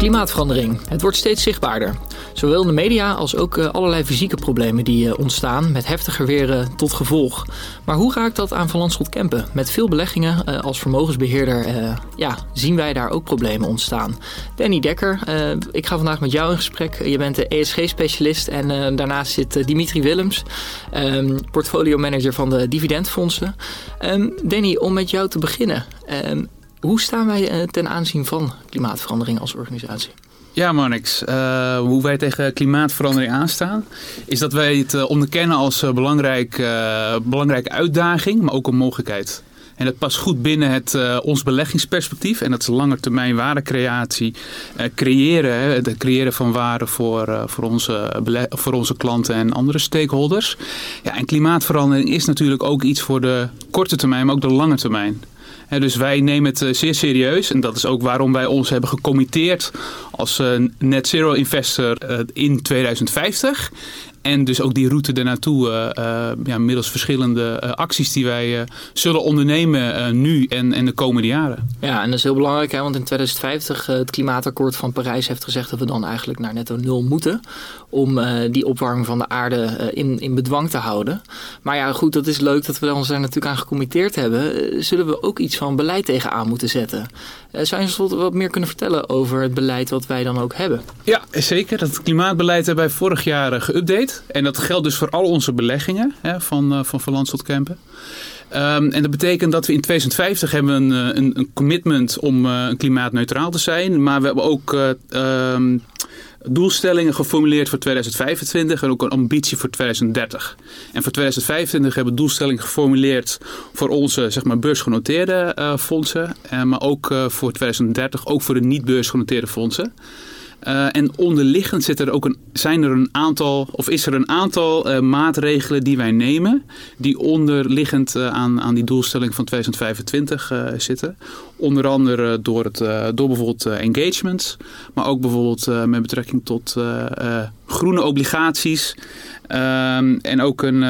Klimaatverandering. Het wordt steeds zichtbaarder. Zowel in de media als ook eh, allerlei fysieke problemen die eh, ontstaan met heftiger weer tot gevolg. Maar hoe raakt dat aan Van Landschot Kempen? Met veel beleggingen eh, als vermogensbeheerder ja, zien wij daar ook problemen ontstaan. Danny Dekker, ik ga vandaag met jou in gesprek. Je bent de ESG-specialist en daarnaast zit Dimitri Willems, um, portfolio manager van de dividendfondsen. Um, Danny, om met jou te beginnen. Hoe staan wij eh, ten aanzien van klimaatverandering als organisatie? Ja, Marnix. Uh, hoe wij tegen klimaatverandering aanstaan, is dat wij het uh, onderkennen als uh, belangrijk, belangrijke uitdaging, maar ook een mogelijkheid. En dat past goed binnen het, ons beleggingsperspectief. En dat is langetermijn waardecreatie. creëren, het creëren van waarde voor, voor, onze, voor onze klanten en andere stakeholders. Ja, en klimaatverandering is natuurlijk ook iets voor de korte termijn, maar ook de lange termijn dus wij nemen het eh, zeer serieus. En dat is ook waarom wij ons hebben gecommitteerd als eh, net zero investor eh, in 2050. En dus ook die route ernaartoe, uh, ja, middels verschillende acties die wij zullen ondernemen nu en, en de komende jaren. Ja, en dat is heel belangrijk, hè, want in 2050 het klimaatakkoord van Parijs heeft gezegd dat we dan eigenlijk naar netto nul moeten. Om die opwarming van de aarde in, in bedwang te houden. Maar ja, goed, dat is leuk dat we ons daar natuurlijk aan gecommitteerd hebben. zullen we ook iets van beleid tegenaan moeten zetten? zou je ons wat meer kunnen vertellen over het beleid wat wij dan ook hebben? Ja, zeker. Dat klimaatbeleid hebben wij vorig jaar geüpdate. En dat geldt dus voor al onze beleggingen hè, van, uh, van Van Landschot Kempen. Um, en dat betekent dat we in 2050 hebben een, eh, een, een commitment om uh, klimaatneutraal te zijn. Maar we hebben ook um, doelstellingen geformuleerd voor 2025 en ook een ambitie voor 2030. En voor 2025 hebben we doelstellingen geformuleerd voor onze zeg maar, beursgenoteerde fondsen. maar ook voor 2030 ook voor de niet beursgenoteerde fondsen. Uh, en onderliggend zit er ook een, zijn er een aantal, of is er een aantal uh, maatregelen die wij nemen, die onderliggend uh, aan, aan die doelstelling van 2025 zitten. Onder andere door, het, door bijvoorbeeld engagements, maar ook bijvoorbeeld met betrekking tot groene obligaties. Ehm, en ook, een,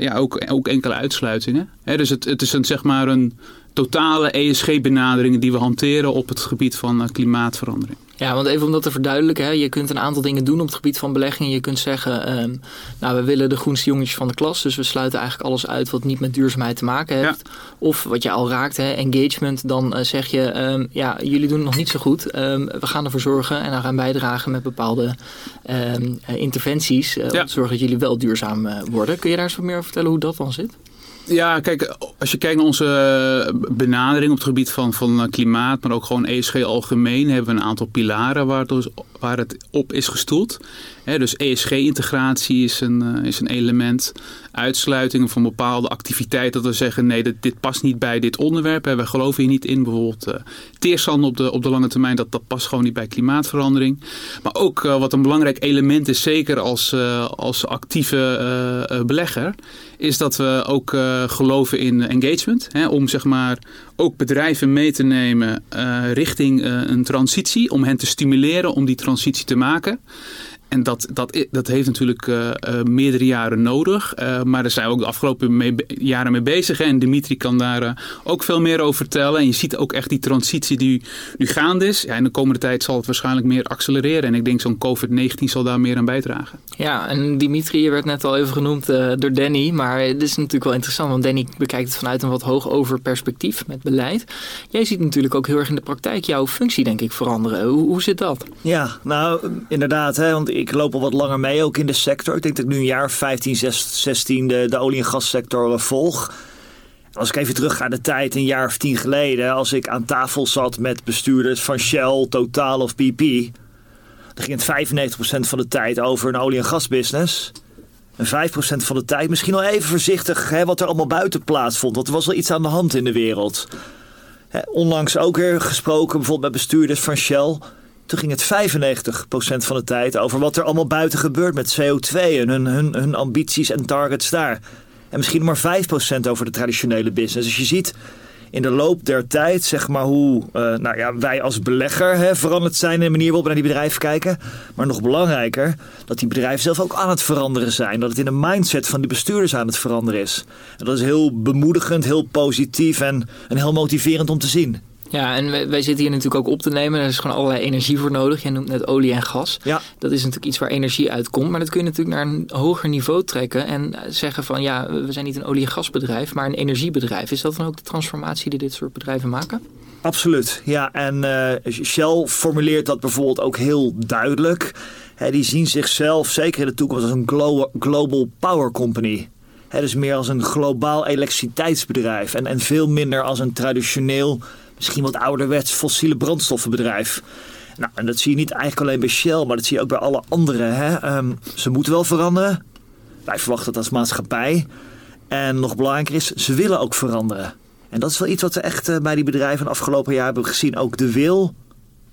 ja, ook, ook enkele uitsluitingen. Dus het, het is een, zeg maar een totale ESG-benadering die we hanteren op het gebied van klimaatverandering. Ja, want even om dat te verduidelijken, hè, je kunt een aantal dingen doen op het gebied van beleggingen. Je kunt zeggen, um, nou we willen de groenste jongetjes van de klas, dus we sluiten eigenlijk alles uit wat niet met duurzaamheid te maken heeft. Of wat je al raakt, hè, engagement, dan uh, zeg je, um, ja jullie doen het nog niet zo goed. Um, we gaan ervoor zorgen en dan gaan bijdragen met bepaalde uh, interventies uh, om te zorgen dat jullie wel duurzaam uh, worden. Kun je daar eens wat meer over vertellen hoe dat dan zit? Ja, kijk, als je kijkt naar onze benadering op het gebied van, van klimaat, maar ook gewoon ESG algemeen, hebben we een aantal pilaren waar het, dus, waar het op is gestoeld. dus ESG-integratie is een, eh, is een element. Uitsluitingen van bepaalde activiteiten. Dat we zeggen, nee, dit, past niet bij dit onderwerp. Wij geloven hier niet in. Bijvoorbeeld uh, teerstand op de, op de lange termijn. Dat, dat past gewoon niet bij klimaatverandering. Maar ook wat een belangrijk element is, zeker als, als actieve belegger. Is dat we ook geloven in engagement. Hè, om zeg maar ook bedrijven mee te nemen richting een transitie. Om hen te stimuleren om die transitie te maken. En dat, dat, dat heeft natuurlijk uh, uh, meerdere jaren nodig. Uh, maar daar zijn we ook de afgelopen mee, jaren mee bezig. Hè. En Dimitri kan daar ook veel meer over vertellen. En je ziet ook echt die transitie die nu gaande is. Ja, in de komende tijd zal het waarschijnlijk meer accelereren. En ik denk zo'n COVID-19 zal daar meer aan bijdragen. Ja, en Dimitri werd net al even genoemd door Danny. Maar het is natuurlijk wel interessant. Want Danny bekijkt het vanuit een wat hoog over perspectief met beleid. Jij ziet natuurlijk ook heel erg in de praktijk jouw functie denk ik veranderen. Hoe, hoe zit dat? Ja, nou inderdaad. Hè, want ik loop al wat langer mee, ook in de sector. Ik denk dat ik nu een jaar 15, 16 de, de olie- en gassector eh, volg. Als ik even terug ga de tijd, een jaar of tien geleden, als ik aan tafel zat met bestuurders van Shell, Total of BP, dan ging het 95% van de tijd over een olie- en gasbusiness. En 5% van de tijd misschien wel even voorzichtig hè, wat er allemaal buiten plaatsvond. Want er was wel iets aan de hand in de wereld. Onlangs ook weer gesproken, bijvoorbeeld met bestuurders van Shell. Toen ging het 95% van de tijd over wat er allemaal buiten gebeurt met CO2 en hun, hun, hun ambities en targets daar. En misschien maar 5% over de traditionele business. Dus je ziet in de loop der tijd, zeg maar, hoe uh, nou ja, wij als belegger hè, veranderd zijn in de manier waarop we naar die bedrijven kijken. Maar nog belangrijker, dat die bedrijven zelf ook aan het veranderen zijn. Dat het in de mindset van die bestuurders aan het veranderen is. En dat is heel bemoedigend, heel positief en, en heel motiverend om te zien. Ja, en wij, wij zitten hier natuurlijk ook op te nemen. Er is gewoon allerlei energie voor nodig. Je noemt net olie en gas. Ja. Dat is natuurlijk iets waar energie uitkomt. Maar dat kun je natuurlijk naar een hoger niveau trekken. En zeggen van ja, we zijn niet een olie- en gasbedrijf, maar een energiebedrijf. Is dat dan ook de transformatie die dit soort bedrijven maken? Absoluut, ja. En uh, Shell formuleert dat bijvoorbeeld ook heel duidelijk. He, die zien zichzelf zeker in de toekomst als een glo global power company. He, dus meer als een globaal elektriciteitsbedrijf. En, en veel minder als een traditioneel, misschien wat ouderwets fossiele brandstoffenbedrijf. Nou, en dat zie je niet eigenlijk alleen bij Shell, maar dat zie je ook bij alle anderen. Hè. Um, ze moeten wel veranderen. Wij verwachten dat als maatschappij. En nog belangrijker is, ze willen ook veranderen. En dat is wel iets wat we echt uh, bij die bedrijven afgelopen jaar hebben gezien. Ook de wil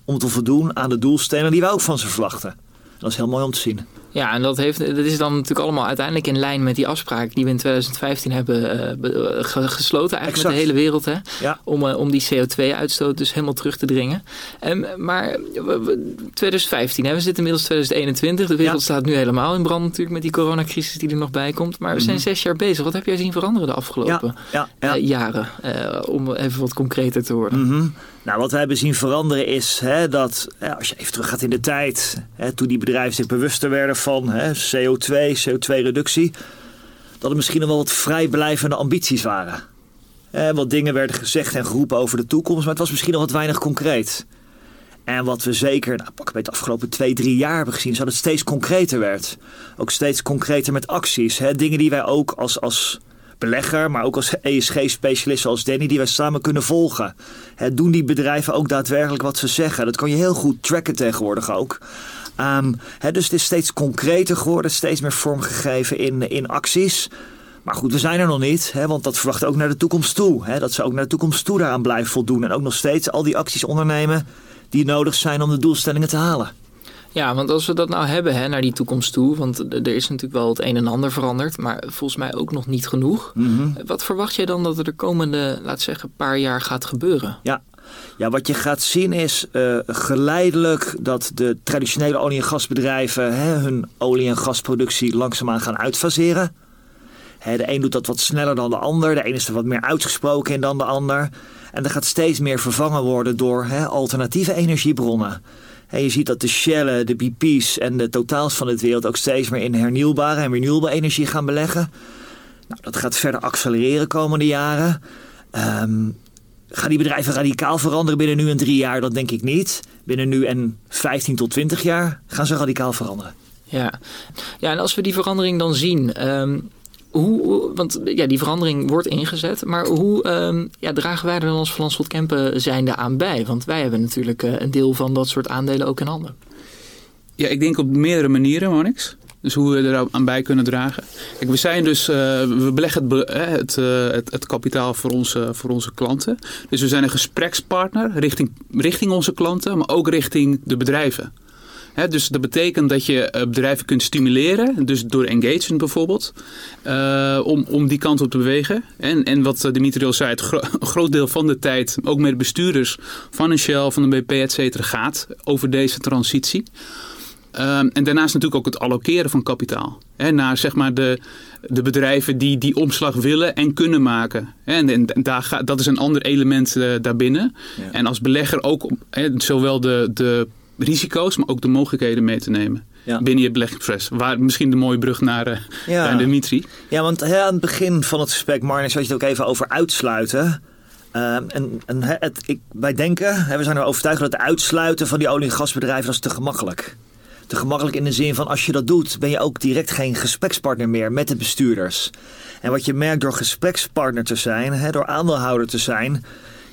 om te voldoen aan de doelstellingen die wij ook van ze verwachten. Dat is heel mooi om te zien. Ja, en dat, heeft, dat is dan natuurlijk allemaal uiteindelijk in lijn met die afspraak die we in 2015 hebben uh, gesloten, eigenlijk exact. met de hele wereld, hè? Ja. Om, uh, om die CO2-uitstoot dus helemaal terug te dringen. Um, maar 2015, hè? we zitten inmiddels 2021, de wereld ja. staat nu helemaal in brand natuurlijk met die coronacrisis die er nog bij komt. Maar we zijn mm -hmm. zes jaar bezig. Wat heb jij zien veranderen de afgelopen ja. Ja. jaren? om even wat concreter te worden. Mm -hmm. Nou, wat we hebben zien veranderen is hè, dat, als je even terug gaat in de tijd, hè, toen die bedrijven zich bewuster werden van hè, CO2, CO2-reductie, dat er misschien nog wel wat vrijblijvende ambities waren. Hè, wat dingen werden gezegd en geroepen over de toekomst, maar het was misschien nog wat weinig concreet. En wat we zeker, nou, pak bij de afgelopen twee, drie jaar hebben gezien, is dat het steeds concreter werd. Ook steeds concreter met acties. Hè, dingen die wij ook als, als belegger, maar ook als ESG-specialist zoals Danny, die wij samen kunnen volgen. He, doen die bedrijven ook daadwerkelijk wat ze zeggen? Dat kan je heel goed tracken tegenwoordig ook. Um, he, dus het is steeds concreter geworden, steeds meer vormgegeven in, in acties. Maar goed, we zijn er nog niet, hè, want dat verwacht ook naar de toekomst toe. Hè, dat ze ook naar de toekomst toe daaraan blijven voldoen. En ook nog steeds al die acties ondernemen die nodig zijn om de doelstellingen te halen. Ja, want als we dat nou hebben hè, naar die toekomst toe, want er is natuurlijk wel het een en ander veranderd, maar volgens mij ook nog niet genoeg. Mm -hmm. Wat verwacht jij dan dat er de komende, laat zeggen, paar jaar gaat gebeuren? Ja, ja, wat je gaat zien is uh, geleidelijk dat de traditionele olie- en gasbedrijven hè, hun olie- en gasproductie langzaamaan gaan uitfaseren. Hè, de een doet dat wat sneller dan de ander, de een is er wat meer uitgesproken in dan de ander. En er gaat steeds meer vervangen worden door hè, alternatieve energiebronnen. En je ziet dat de Shell, de BP's en de totaals van de wereld ook steeds meer in hernieuwbare en renewable energie gaan beleggen. Nou, dat gaat verder accelereren komende jaren. Um, gaan die bedrijven radicaal veranderen binnen nu en drie jaar? Dat denk ik niet. Binnen nu en 15 tot 20 jaar gaan ze radicaal veranderen. Ja, ja en als we die verandering dan zien. Um hoe, want ja, die verandering wordt ingezet, maar hoe um, ja, dragen wij er dan als Van Lanschot Kempen zijnde aan bij? Want wij hebben natuurlijk uh, een deel van dat soort aandelen ook in handen. Ja, ik denk op meerdere manieren, Monix. Dus hoe we er aan bij kunnen dragen. Kijk, we zijn dus, uh, we beleggen het, het, uh, het, het, kapitaal voor onze, voor onze klanten. Dus we zijn een gesprekspartner richting, richting onze klanten, maar ook richting de bedrijven. Dus dat betekent dat je uh, bedrijven kunt stimuleren, dus door engagement bijvoorbeeld, om, om die kant op te bewegen. En, en wat Dimitri al zei, het een groot deel van de tijd, ook met de bestuurders van een Shell, van een BP, et cetera, gaat over deze transitie. Uh, en daarnaast natuurlijk ook het allokeren van kapitaal. Hè, naar zeg maar de, de bedrijven die die omslag willen en kunnen maken. En, en, en daar dat is een ander element uh, daarbinnen. Ja. En als belegger ook hè, zowel de, de risico's, maar ook de mogelijkheden mee te nemen. Ja. Binnen je beleggingsproces. Waar misschien de mooie brug naar, uh, ja. naar Dimitri. Ja, want hè, aan het begin van het gesprek, Marnix, had je het ook even over uitsluiten. Uh, en, en het, ik, wij denken, hè, we zijn er overtuigd dat het uitsluiten van die olie- en gasbedrijven dat is te gemakkelijk. Te gemakkelijk in de zin van als je dat doet, ben je ook direct geen gesprekspartner meer met de bestuurders. En wat je merkt door gesprekspartner te zijn, hè, door aandeelhouder te zijn,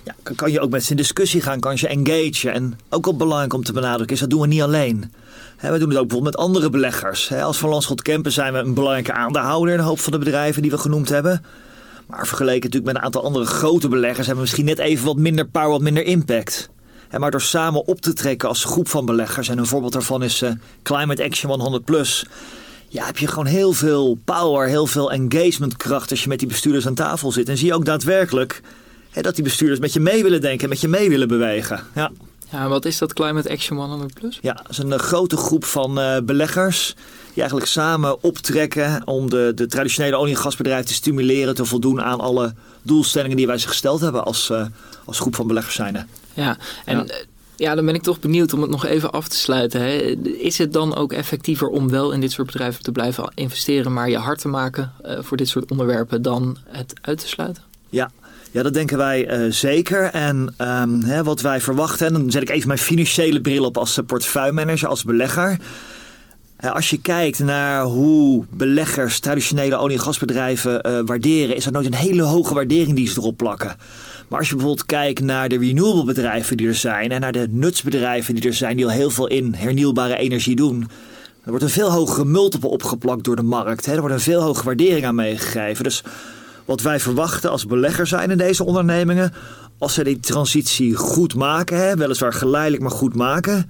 ja, kan je ook met ze in discussie gaan, kan je engageren. En ook wel belangrijk om te benadrukken is, dat doen we niet alleen. We doen het ook bijvoorbeeld met andere beleggers. Als Van Landschot Kempen zijn we een belangrijke aandeelhouder in een hoop van de bedrijven die we genoemd hebben. Maar vergeleken natuurlijk met een aantal andere grote beleggers hebben we misschien net even wat minder power, wat minder impact. Maar door samen op te trekken als groep van beleggers, en een voorbeeld daarvan is uh, Climate Action 100 Plus. Ja, heb je gewoon heel veel power, heel veel engagementkracht als je met die bestuurders aan tafel zit. En zie je ook daadwerkelijk Hè, dat die bestuurders met je mee willen denken, met je mee willen bewegen. Ja. Ja, wat is dat Climate Action 100 Plus? Ja, dat is een uh, grote groep van uh, beleggers die eigenlijk samen optrekken om de, de traditionele olie- en gasbedrijven te stimuleren te voldoen aan alle doelstellingen die wij zich gesteld hebben als, uh, als groep van beleggers zijnde. Ja, en ja. ja. dan ben ik toch benieuwd om het nog even af te sluiten. Hè. Is het dan ook effectiever om wel in dit soort bedrijven te blijven investeren, maar je hard te maken uh, voor dit soort onderwerpen dan het uit te sluiten? Ja, ja, dat denken wij uh, zeker. En um, hè, wat wij verwachten, en dan zet ik even mijn financiële bril op als portefeuillemanager, als belegger. Als je kijkt naar hoe beleggers traditionele olie- en gasbedrijven waarderen, is dat nooit een hele hoge waardering die ze erop plakken. Maar als je bijvoorbeeld kijkt naar de renewable bedrijven die er zijn en naar de nutsbedrijven die er zijn, die al heel veel in hernieuwbare energie doen, er wordt een veel hogere multiple opgeplakt door de markt. Hè? Er wordt een veel hogere waardering aan meegegeven. Dus wat wij verwachten als belegger zijn in deze ondernemingen, als ze die transitie goed maken, hè, weliswaar geleidelijk maar goed maken,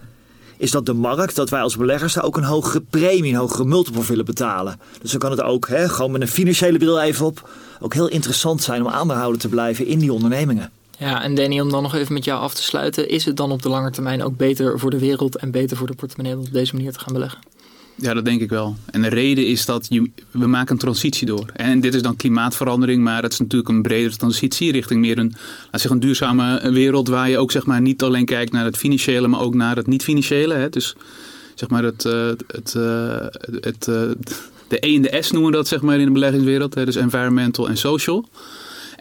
is dat de markt, dat wij als beleggers daar ook een hogere premie, een hogere multiple willen betalen. Dus dan kan het ook, hè, gewoon met een financiële bril even op, ook heel interessant zijn om aandeelhouder te blijven in die ondernemingen. Ja, en Danny, om dan nog even met jou af te sluiten, is het dan op de lange termijn ook beter voor de wereld en beter voor de portemonnee om op deze manier te gaan beleggen? Ja, dat denk ik wel. En de reden is dat we maken een transitie door. En dit is dan klimaatverandering, maar het is natuurlijk een bredere transitie richting meer een, laat zeggen, een duurzame wereld waar je ook zeg maar, niet alleen kijkt naar het financiële, maar ook naar het niet-financiële. Dus zeg maar het, uh, het, het, uh, de E en de S noemen we dat zeg maar in de beleggingswereld. Hè. Dus environmental en social.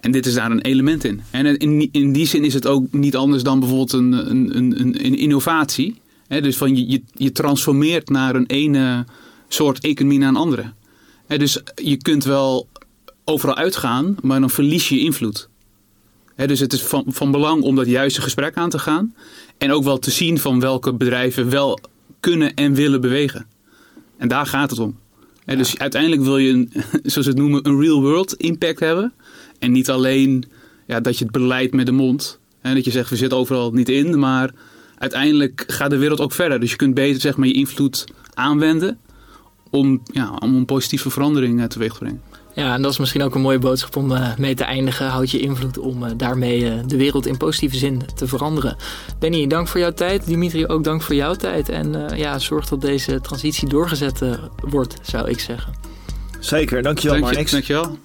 En dit is daar een element in. En in, in die zin is het ook niet anders dan bijvoorbeeld een, een, een, een innovatie dus van je, je, je, transformeert naar een ene soort economie naar een andere. dus je kunt wel overal uitgaan, maar dan verlies je invloed. dus het is van, van belang om dat juiste gesprek aan te gaan. En ook wel te zien van welke bedrijven wel kunnen en willen bewegen. En daar gaat het om. Dus uiteindelijk wil je, een, zoals ze het noemen, een real world impact hebben. En niet alleen ja, dat je het beleid met de mond. En dat je zegt, we zitten overal niet in, maar uiteindelijk gaat de wereld ook verder. Dus je kunt beter zeg maar, je invloed aanwenden om, ja, om een positieve verandering uh, teweeg te brengen. Ja, en dat is misschien ook een mooie boodschap om uh, mee te eindigen. Houd je invloed om uh, daarmee de wereld in positieve zin te veranderen. Danny, dank voor jouw tijd. Dimitri, ook dank voor jouw tijd. En ja, zorg dat deze transitie doorgezet wordt, zou ik zeggen. Zeker, dankjewel Dank je, Marnix. Dankjewel.